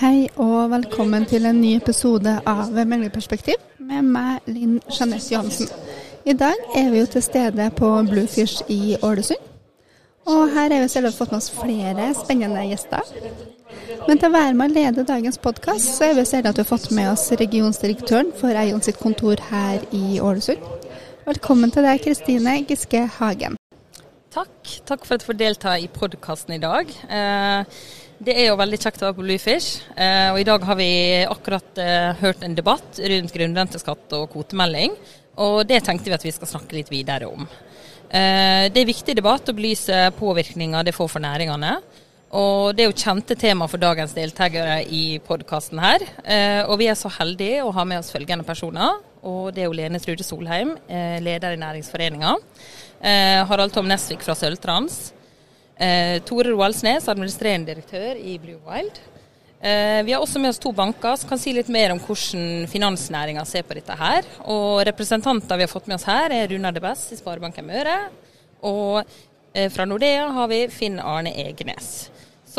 Hei og velkommen til en ny episode av Meglerperspektiv med meg, Linn Jeanette Johansen. I dag er vi jo til stede på Bluefish i Ålesund. Og her har vi selv fått med oss flere spennende gjester. Men til å være med å lede dagens podkast, så er vi så at vi har fått med oss regionsdirektøren for Eion sitt kontor her i Ålesund. Velkommen til deg, Kristine Giske Hagen. Takk. Takk for at du får delta i podkasten i dag. Eh, det er jo veldig kjekt å være på Bluefish. Eh, og I dag har vi akkurat eh, hørt en debatt rundt grunnrenteskatt og kvotemelding. Og det tenkte vi at vi skal snakke litt videre om. Eh, det er viktig debatt å belyse påvirkninga det får for næringene. Og det er jo kjente tema for dagens deltakere i podkasten her. Og vi er så heldige å ha med oss følgende personer. Og det er jo Lene Trude Solheim, leder i Næringsforeninga. Harald Tom Nesvik fra Sølvtrans. Eh, Tore Roaldsnes, administrerende direktør i Blue Wild. Eh, vi har også med oss to banker som kan si litt mer om hvordan finansnæringa ser på dette her. Og representanter vi har fått med oss her er Runar de Bess i Sparebanken Møre. Og eh, fra Nordea har vi Finn Arne Egenes.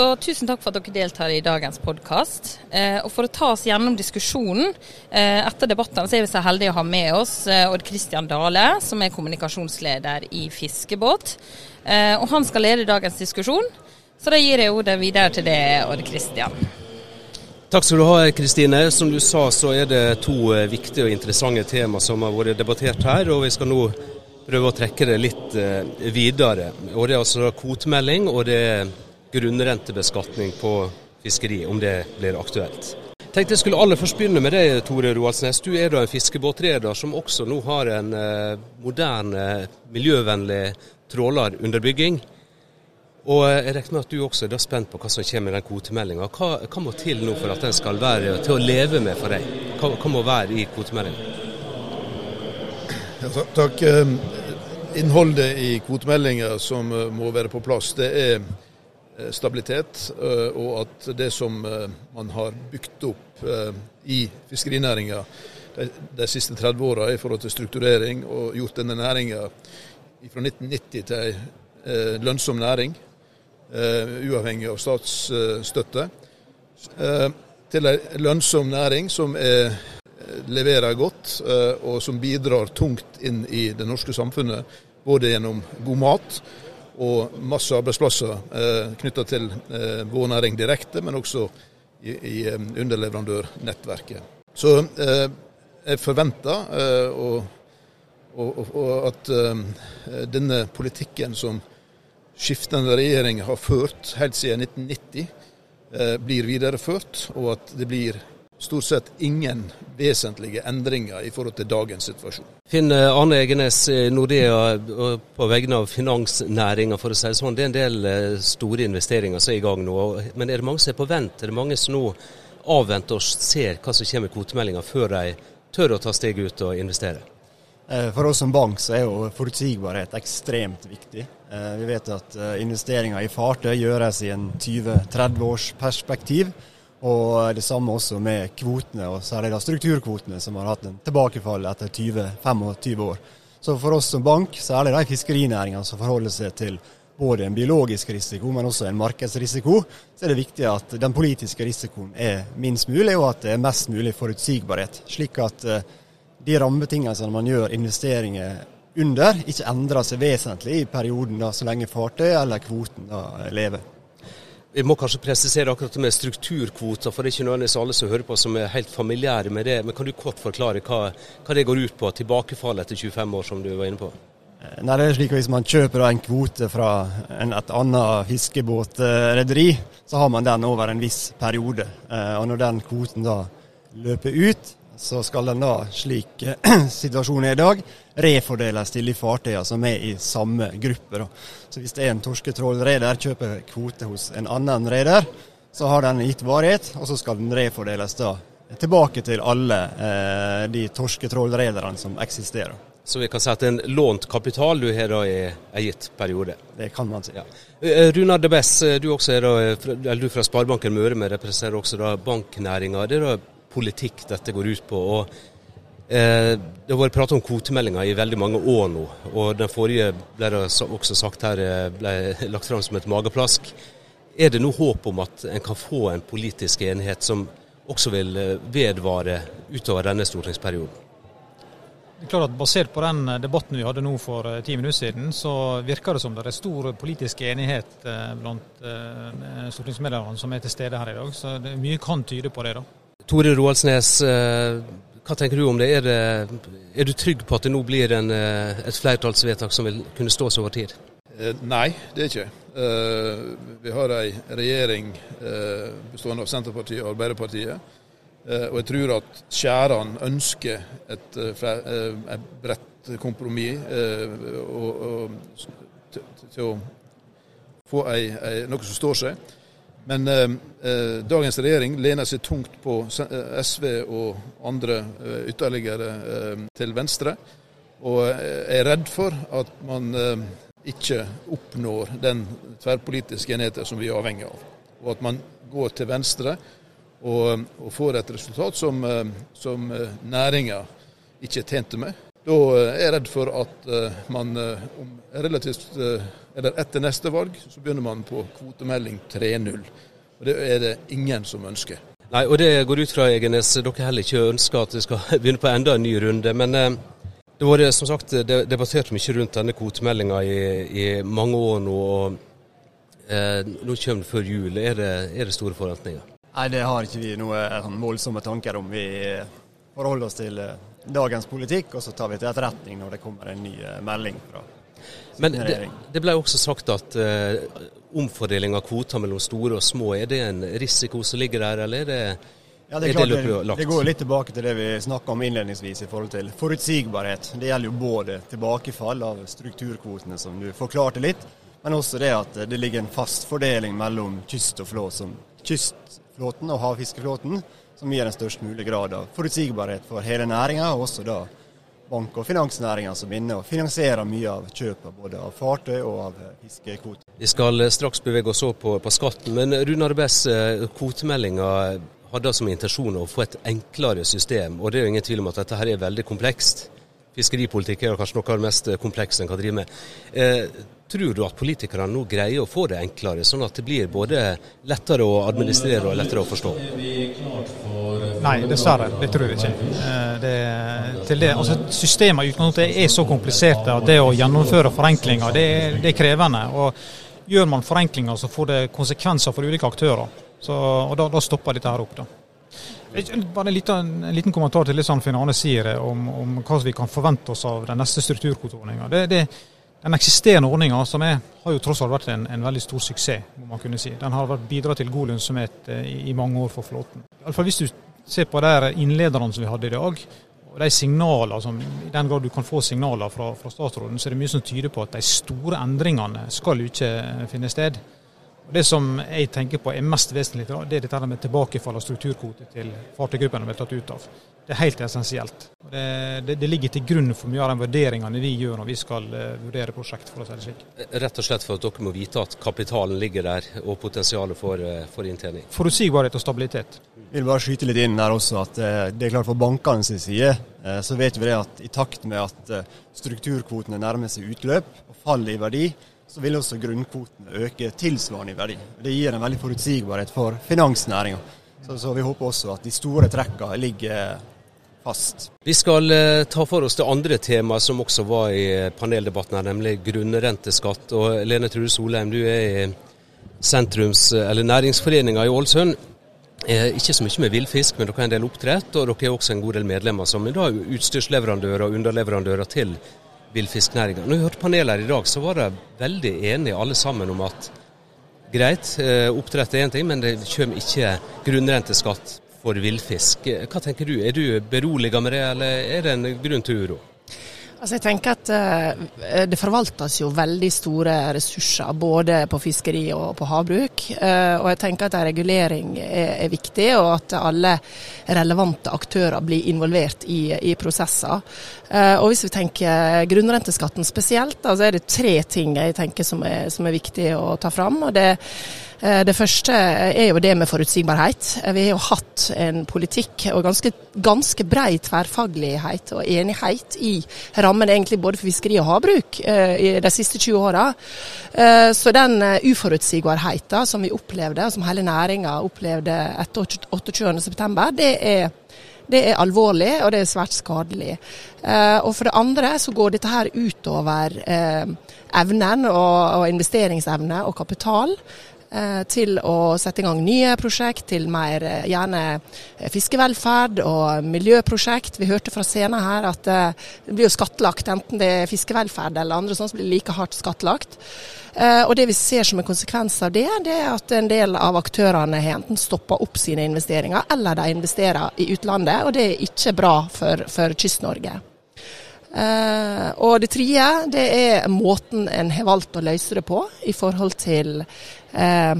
Så tusen takk for at dere deltar i dagens podkast. Eh, og for å ta oss gjennom diskusjonen eh, etter debattene, så er vi så heldige å ha med oss eh, Odd Kristian Dale, som er kommunikasjonsleder i Fiskebåt. Eh, og han skal lede dagens diskusjon, så da gir jeg ordet videre til deg, Odd Kristian. Takk skal du ha, Kristine. Som du sa, så er det to eh, viktige og interessante tema som har vært debattert her. og vi skal nå prøve å trekke det litt eh, videre. Og Det er altså kvotemelding og det er grunnrentebeskatning på fiskeri, om det blir aktuelt. Tenkte jeg skulle aller først begynne med deg, Tore Roaldsnes. Du er da en fiskebåtreder som også nå har en eh, moderne, miljøvennlig tråler under bygging. Og eh, jeg regner med at du også er da spent på hva som kommer med den kvotemeldinga. Hva, hva, må til nå for at den skal være til å leve med for deg? Hva, hva må være i kvotemeldinga? Ja, takk. Eh, innholdet i kvotemeldinga som må være på plass, det er stabilitet, eh, og at det som eh, man har bygd opp i fiskerinæringa de, siste 30 åra i forhold til strukturering, og gjort denne næringa fra 1990 til ei lønnsom næring, uavhengig av statsstøtte, til ei lønnsom næring som er, leverer godt, og som bidrar tungt inn i det norske samfunnet, både gjennom god mat og masse arbeidsplasser eh, knytta til eh, vår næring direkte, men også i, i eh, underleverandørnettverket. Så eh, jeg forventer at denne politikken som skiftende regjering har ført helt siden 1990, eh, blir videreført, og at det blir stort sett ingen vesentlige endringer i forhold til dagens situasjon. Finn eh, Arne Egenes, eh, Nordea på vegne av finansnæringa, for å si det sånn. Det er en del eh, store investeringer som er i gang nå. Men er det mange som er på vent? Er det mange som nå avventer og ser hva som kommer i kvotemeldinga, før de tør å ta steget ut og investere? For oss som bank så er jo forutsigbarhet ekstremt viktig. Vi vet at investeringer i fartøy gjøres i en 20-30 års perspektiv. Og det samme også med kvotene, og særlig da strukturkvotene, som har hatt en tilbakefall etter 20-25 år. Så for oss som bank, særlig de fiskerinæringene som forholder seg til både en biologisk risiko, men også en markedsrisiko, så er det viktig at den politiske risikoen er minst mulig, og at det er mest mulig forutsigbarhet. Slik at eh, de rammebetingelsene man gjør investeringer under, ikke endrer seg vesentlig i perioden da, så lenge fartøyet eller kvoten da lever. Vi må kanskje presisere akkurat med strukturkvoter, for det er ikke nødvendigvis alle som hører på som er helt familiære med det. Men kan du kort forklare hva, hva det går ut på, tilbakefall etter 25 år, som du var inne på? Eh, nei, det er slik at Hvis man kjøper en kvote fra en, et annet fiskebåtrederi, så har man den over en viss periode. Eh, og Når den kvoten da løper ut, så skal den da, slik situasjonen er i dag, refordeles til de fartøyene som er i samme gruppe. Da. Så Hvis det er en torsketrålreder kjøper kvote hos en annen reder, så har den gitt varighet, og så skal den refordeles da tilbake til alle eh, de torsketrålrederne som eksisterer. Så vi kan si at det er en lånt kapital du har da i en gitt periode? Det kan man si. Ja. Eh, Runar Debess, du også er da, du fra Sparebanken Møre, men representerer også da banknæringa. Det er da politikk dette går ut på. og eh, Det har vært pratet om kvotemeldinga i veldig mange år nå. og Den forrige ble det også sagt her, eh, ble lagt fram som et mageplask. Er det noe håp om at en kan få en politisk enighet som også vil vedvare utover denne stortingsperioden? Det er klart at Basert på den debatten vi hadde nå for ti minutter siden, så virker det som det er stor politisk enighet blant stortingsmedlemmene som er til stede her i dag. Så mye kan tyde på det. da. Tore Roaldsnes, hva tenker du om det? Er, det? er, du trygg på at det nå blir en, eh, et flertallsvedtak som vil kunne stå seg over tid? Eh, nei, det er ikke. Eh, vi har ei regjering bestående av Senterpartiet og Arbeiderpartiet. Og jeg tror at Skjæran ønsker et, et bredt kompromiss til å få ei, ei, noe som står seg. Men eh, eh, dagens regjering lener seg tungt på eh, SV og andre eh, ytterligere eh, til venstre. Og er redd for at man eh, ikke oppnår den tverrpolitiske enheten som vi er avhengig av. Og at man går til venstre og, og får et resultat som, som næringa ikke er tjent med. Da er jeg redd for at man om relativt eller etter neste valg så begynner man på kvotemelding 3.0. Og Det er det ingen som ønsker. Nei, og Det går ut fra Egenes, dere heller ikke ønsker at vi skal begynne på enda en ny runde. Men eh, det var som sagt debattert mye rundt denne kvotemeldinga i, i, mange år nå. og eh, Nå kommer det før jul. Er det, er det store forventninger? Nei, det har ikke vi noen voldsomme tanker om. Vi forholder oss til eh, dagens politikk, og så tar vi til etterretning når det kommer en ny eh, melding fra men det, det, ble også sagt at uh, omfordeling av kvoter mellom store og små, er det en risiko som ligger der, eller er det, ja, det, er klart, det, det, det går litt tilbake til det vi snakka om innledningsvis i forhold til forutsigbarhet. Det gjelder jo både tilbakefall av strukturkvotene, som du forklarte litt, men også det at det ligger en fast fordeling mellom kyst og flå, som kystflåten og havfiskeflåten, som gir en størst mulig grad av forutsigbarhet for hele næringa, og også da bank- og finansnæringa som inne og finansierer mye av kjøpet både av fartøy og av fiskekvoter. Vi skal straks bevege oss over på, på skatten, men Runar Bess, eh, kvotemeldinga hadde som intensjon å få et enklere system. og Det er jo ingen tvil om at dette her er veldig komplekst. Fiskeripolitikk er kanskje noe av det mest komplekse en kan drive med. Eh, tror du at politikerne nå greier å få det enklere, sånn at det blir både lettere å administrere og lettere å forstå? Nei, dessverre. Det tror jeg ikke. Eh, det, det, altså systemet i utgangspunktet er så kompliserte at det å gjennomføre forenklinger, det, det er krevende. og Gjør man forenklinger, så får det konsekvenser for ulike aktører. Så, og da, da, stopper dette her opp. da. Bare en liten, en liten kommentar til det som Finn sier om, om, hva vi kan forvente oss av den neste strukturkontorordninga. Den eksisterende ordninga har jo tross alt vært en, en, veldig stor suksess. må man kunne si. Den har bidratt til god lønnsomhet eh, i, i, mange år for flåten. Iallfall hvis du ser på de innlederne som vi hadde i dag, og de signalene som, I den grad du kan få signaler fra, fra statsråden, så er det mye som tyder på at de store endringene skal ikke finne sted. Og Det som jeg tenker på er mest vesentlig, det er dette med tilbakefall av strukturkvote til fartøygruppene vi er tatt ut av. Det er helt essensielt. Det, det, det, ligger til grunn for mye av de vurderingene vi gjør når vi skal uh, vurdere prosjekt. for å si det slik. Rett og slett for at dere må vite at kapitalen ligger der og potensialet for, uh, for inntjening? Forutsigbarhet og stabilitet. Jeg vil bare skyte litt inn her også at uh, det er klart For bankene sin side så vet vi det at i takt med at strukturkvotene nærmer seg utløp og faller i verdi, så vil også grunnkvotene øke tilsvarende i verdi. Det gir en veldig forutsigbarhet for finansnæringa. Så, så, vi håper også at de store trekkene ligger fast. Vi skal eh, ta for oss det andre temaet som også var i paneldebatten her, nemlig grunnrenteskatt. Og Lene Trude Solheim, du er i sentrums, eller næringsforeninga i Ålesund. Eh, ikke så mye med villfisk, men dere har en del oppdrett, og dere er også en god del medlemmer som er utstyrsleverandører og underleverandører til villfisknæringa. Når vi hørte panelet her i dag, så var de veldig enige alle sammen om at greit, eh, oppdrett er én ting, men det kommer ikke grunnrenteskatt for villfisk. Hva tenker du, er du beroliget med det, eller er det en grunn til uro? Altså jeg tenker at uh, Det forvaltes jo veldig store ressurser både på fiskeri og på havbruk. Uh, og jeg tenker at en regulering er, viktig, og at alle relevante aktører blir involvert i, i prosesser. Uh, og Hvis vi tenker grunnrenteskatten spesielt, så er det tre ting jeg tenker som er, som er viktig å ta fram. og det Eh, det første er jo det med forutsigbarhet. Eh, vi har jo hatt en politikk og ganske, ganske brei tverrfaglighet og enighet i rammen egentlig både for fiskeri og havbruk i de siste 20 åra. Så den uforutsigbarheten som vi opplevde, og som hele næringa opplevde etter 28.9, det er det er alvorlig, og det er svært skadelig. og For det andre så går dette her utover evnen og, og investeringsevne og kapital eh, til å sette i gang nye prosjekt, til mer eh, gjerne eh, fiskevelferd og miljøprosjekt. Vi hørte fra scenen her at det blir jo skattlagt, enten det er fiskevelferd eller andre sånt, så blir det like hardt skattlagt. Og Det vi ser som en konsekvens av det, det er at en del av aktørene har enten stoppa opp sine investeringer, eller de investerer i utlandet. og Det er ikke bra for, for Kyst-Norge. Uh, og det tredje det er måten en har valgt å løse det på i forhold til uh,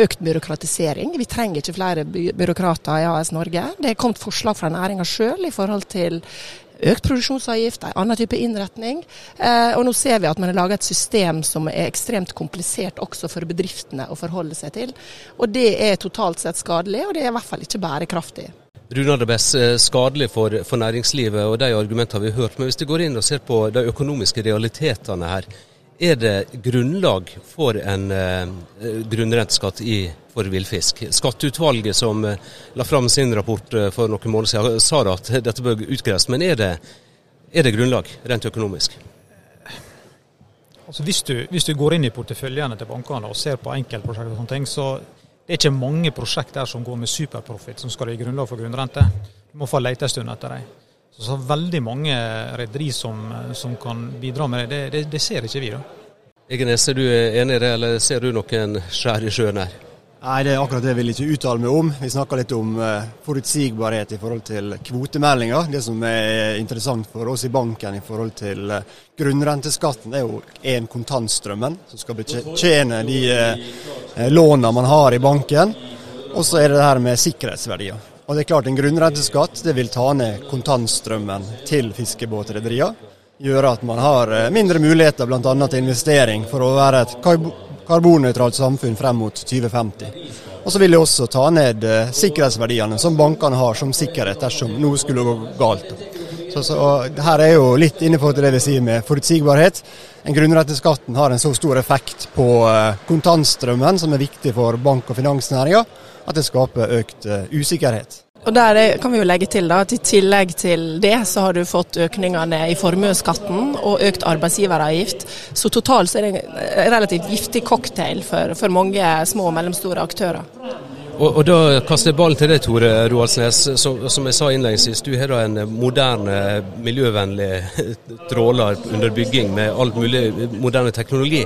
økt byråkratisering. Vi trenger ikke flere by byråkrater i AS Norge. Det er kommet forslag fra næringa sjøl i forhold til økt produksjonsavgift, en annen type innretning. Eh, og nå ser vi at man har laga et system som er ekstremt komplisert også for bedriftene å forholde seg til. Og det er totalt sett skadelig, og det er i hvert fall ikke bærekraftig. Runar det eh, skadelig for, for, næringslivet og de argumentene vi har hørt. Men hvis du går inn og ser på de økonomiske realitetene her, er det grunnlag for en eh, grunnrenteskatt i, for villfisk? Skatteutvalget som eh, la fram sin rapport eh, for noen måneder siden, sa at dette bør utgreies. Men er det, er det, grunnlag rent økonomisk? Altså hvis, du, hvis du går inn i porteføljene til bankene og ser på enkeltprosjekter, og sånne ting, så det er ikke mange prosjekt der som går med superprofitt som skal gi grunnlag for grunnrente. Du må få lete en stund etter dem. Så, så veldig mange rederi som, som, kan bidra med det, det, det ser ikke vi. da. Egenes, er du enig i det, eller ser du noen skjær i sjøen her? Nei, det er akkurat det jeg vil ikke uttale meg om. Vi snakker litt om uh, forutsigbarhet i forhold til kvotemeldinga. Det som er interessant for oss i banken i forhold til grunnrenteskatten, grunnrenteskatten, er jo én kontantstrømmen, som skal betjene de låna lånene man har i banken. Og så er det det her med sikkerhetsverdier. Og det er klart En grunnrenteskatt det vil ta ned kontantstrømmen til fiskebåtrederiene. Gjøre at man har mindre muligheter bl.a. til investering for å være et karbonnøytralt samfunn frem mot 2050. Og så vil det også ta ned eh, sikkerhetsverdiene som bankene har som sikkerhet dersom noe skulle gå galt. Så, så Her er jo litt innenfor det vi sier med forutsigbarhet. En grunnrenteskatten har en så stor effekt på eh, kontantstrømmen, som er viktig for bank- og finansnæringa, at det skaper økt eh, usikkerhet. Og der kan vi jo legge til da, at I tillegg til det så har du fått økningene i formuesskatten og økt arbeidsgiveravgift. Så totalt så er det en relativt giftig cocktail for, for mange små og mellomstore aktører. Og, og Da kaster jeg ballen til deg, Tore Roaldsnes. Som, som jeg sa innledningsvis, du har da en moderne, miljøvennlig tråler under bygging med all mulig moderne teknologi.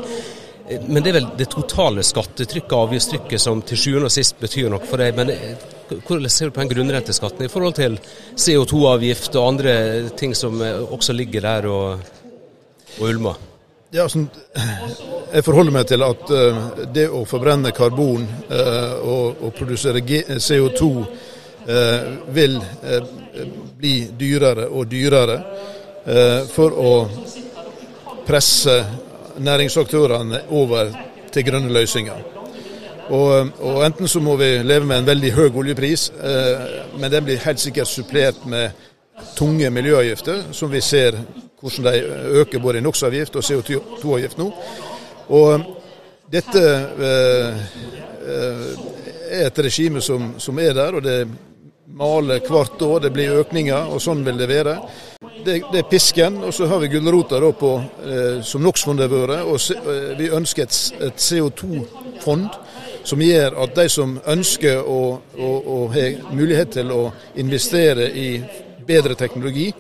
Men det er vel det totale skattetrykket, avgiftstrykket, som til sjuende og sist betyr noe for deg. Men eh, hvordan ser du på den grunnrenteskatten i forhold til CO2-avgift og andre ting som eh, også ligger der og, og ulmer? Ja, sånn, jeg forholder meg til at det å forbrenne karbon og, og, produsere CO2 uh, vil bli dyrere og dyrere for å presse næringsaktørene over til grønne løsninger. Og, og, Enten så må vi leve med en veldig høy oljepris, eh, men den blir helt sikkert supplert med tunge miljøavgifter, som vi ser hvordan de øker både i NOx-avgift og CO2-avgift nå. Og Dette eh, eh, er et regime som, som er der, og det maler hvert år. Det blir økninger, og sånn vil det være det, det, er pisken, og så har vi gulrota eh, som NOx-fondet har. Og eh, vi ønsker et, et CO2-fond som gjør at de som ønsker å, å, å ha mulighet til å investere i bedre teknologi,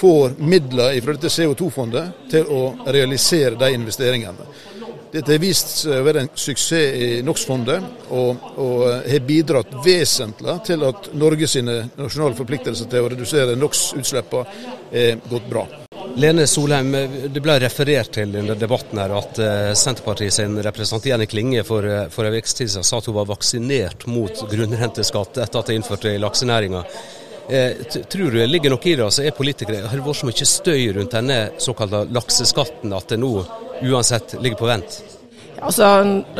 får midler fra dette CO2-fondet til å realisere de investeringene. Dette har vist seg å være en suksess i NOx-fondet, og, og, har bidratt vesentlig til at Norge sine nasjonale forpliktelser til å redusere NOx-utslippene er gått bra. Lene Solheim, det ble referert til under debatten her at uh, Senterpartiet sin representant Klinge for, uh, for en uke siden sa at hun var vaksinert mot grunnrenteskatt etter at det er innført i laksenæringa. Eh, tror du det ligger noe i det? altså er politikere, Har det vært så mye støy rundt denne såkalte lakseskatten at det nå uansett ligger på vent? Altså,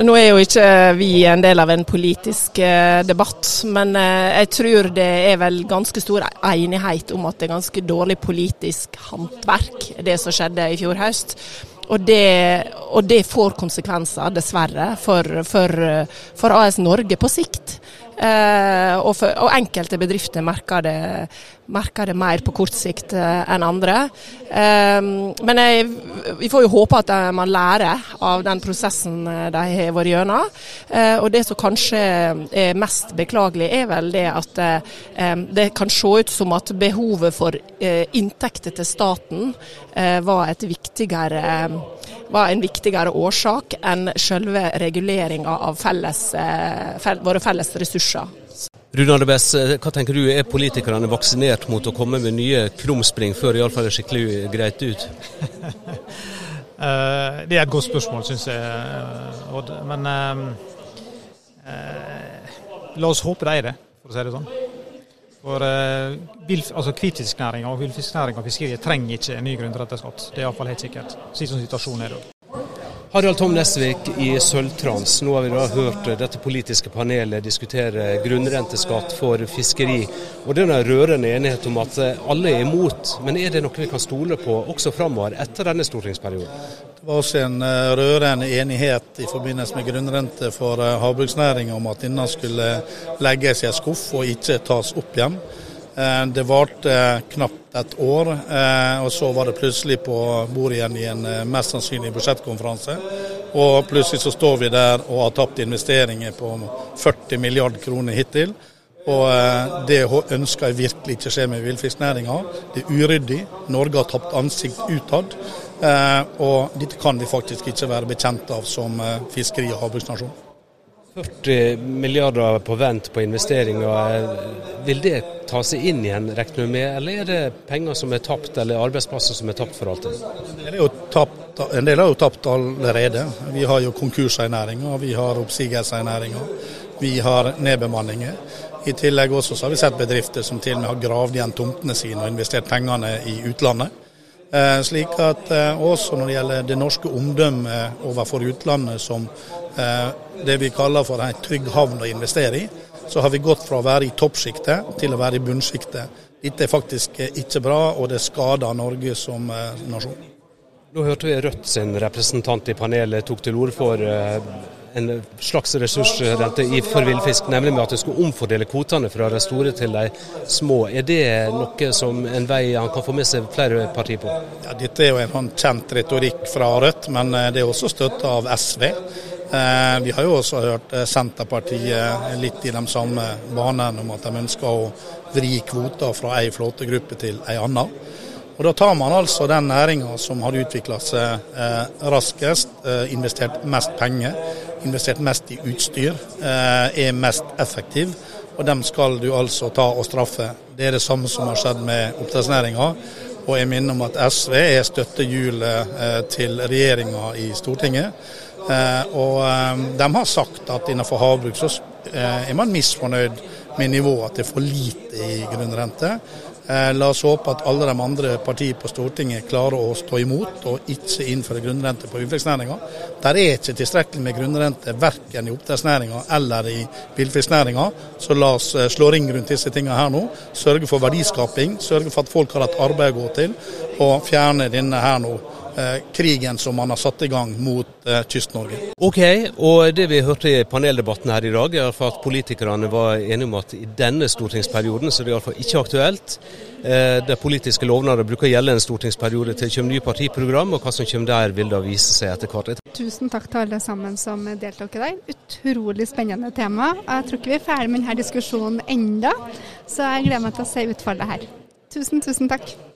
nå er jo ikke vi en del av en politisk eh, debatt, men eh, jeg tror det er vel ganske stor enighet om at det er ganske dårlig politisk håndverk, det som skjedde i fjor høst. Og det, og det får konsekvenser, dessverre, for, for, for AS Norge på sikt. Eh, og, for, og, enkelte bedrifter merker det, merker det, mer på kort sikt eh, enn andre. Eh, men jeg, vi får jo håpe at man lærer av den prosessen de har vært gjennom. og det som kanskje er mest beklagelig, er vel det at det kan se ut som at behovet for inntekter til staten var var en viktigere årsak enn selve reguleringa av felles, våre felles ressurser. Rune Andebes, eh, hva tenker du, er politikerne vaksinert mot å komme med nye krumspring før det iallfall er skikkelig greit ut? Eh, det er et godt spørsmål, syns jeg, Odd. Men la oss håpe de er det, for å si det sånn. For eh, altså Hvitfisknæringa og villfisknæringa og fiskeriet trenger ikke en ny grunnrenteskatt. Det er iallfall helt sikkert, slik som situasjonen er i dag. Harald Tom Nesvik i Sølvtrans. Nå har vi da hørt dette politiske panelet diskutere grunnrenteskatt for fiskeri. Og Det er en rørende enighet om at alle er imot. Men er det noe vi kan stole på også framover etter denne stortingsperioden? Det var også en eh, rørende enighet i forbindelse med grunnrente for eh, havbruksnæringa om at denne skulle legges i en skuff og ikke tas opp igjen. Eh, det varte knapt et år, og så var det plutselig på bordet igjen i en mest sannsynlig budsjettkonferanse. Og plutselig så står vi der og har tapt investeringer på 40 milliarder kroner hittil. Og Det ønsker jeg virkelig ikke skje med villfisknæringa. Det er uryddig. Norge har tapt ansikt utad. Eh, og dette kan vi faktisk ikke være bekjent av som eh, fiskeri- og havbruksnasjon. 40 milliarder på vent på investeringer, eh, vil det ta seg inn igjen, regner du med, eller er det penger som er tapt, eller arbeidsplasser som er tapt for alltid? En del er jo tapt allerede. Vi har jo konkurser i næringa, vi har oppsigelser i næringa, vi har nedbemanninger. I tillegg også så har vi sett bedrifter som til og med har gravd igjen tomtene sine og investert pengene i utlandet. Eh, slik at eh, Også når det gjelder det norske omdømmet overfor utlandet som eh, det vi kaller for en trygg havn å investere i, så har vi gått fra å være i toppsjiktet til å være i bunnsjiktet. Dette er faktisk ikke bra, og det skader Norge som nasjon. Nå hørte vi Rødt sin representant i panelet tok til orde for en slags ressursrente for villfisk, nemlig med at det skulle omfordele kvotene fra de store til de små. Er det noe som en vei han kan få med seg flere partier på? Ja, dette er jo en sånn kjent retorikk fra Rødt, men eh, det er også støtta av SV. Eh, vi har jo også hørt eh, Senterpartiet litt i de samme banene om at de ønsker å vri kvoter fra ei flåtegruppe til ei anna. Og Da tar man altså den næringa som har utvikla seg eh, raskest, eh, investert mest penger, investert mest i utstyr, eh, er mest effektiv. Og dem skal du altså ta og straffe. Det er det samme som har skjedd med oppdrettsnæringa. Og jeg minner om at SV er støttehjulet eh, til regjeringa i Stortinget. Eh, og de har sagt at innenfor havbruk så er man misfornøyd med nivået, at det er for lite i grunnrente. Eh, la oss håpe at alle de andre partiene på Stortinget klarer å stå imot og ikke innføre grunnrente på villfisknæringa. Der er ikke tilstrekkelig med grunnrente verken i oppdrettsnæringa eller i villfisknæringa. Så la oss eh, slå ring rundt disse tingene her nå. Sørge for verdiskaping, sørge for at folk har et arbeid å gå til, og fjerne denne her nå krigen som man har satt i gang mot eh, Kyst-Norge. Ok, og Det vi hørte i paneldebatten her i dag, er at politikerne var enige om at i denne stortingsperioden så er det iallfall ikke aktuelt. Eh, de politiske lovnader bruker å gjelde en stortingsperiode til det kommer nye partiprogram, og hva som kommer der vil da vise seg etter hvert. Tusen takk til alle sammen som deltok i dag. Utrolig spennende tema. Jeg tror ikke vi er ferdig med denne diskusjonen enda, så jeg gleder meg til å se utfallet her. Tusen, tusen takk.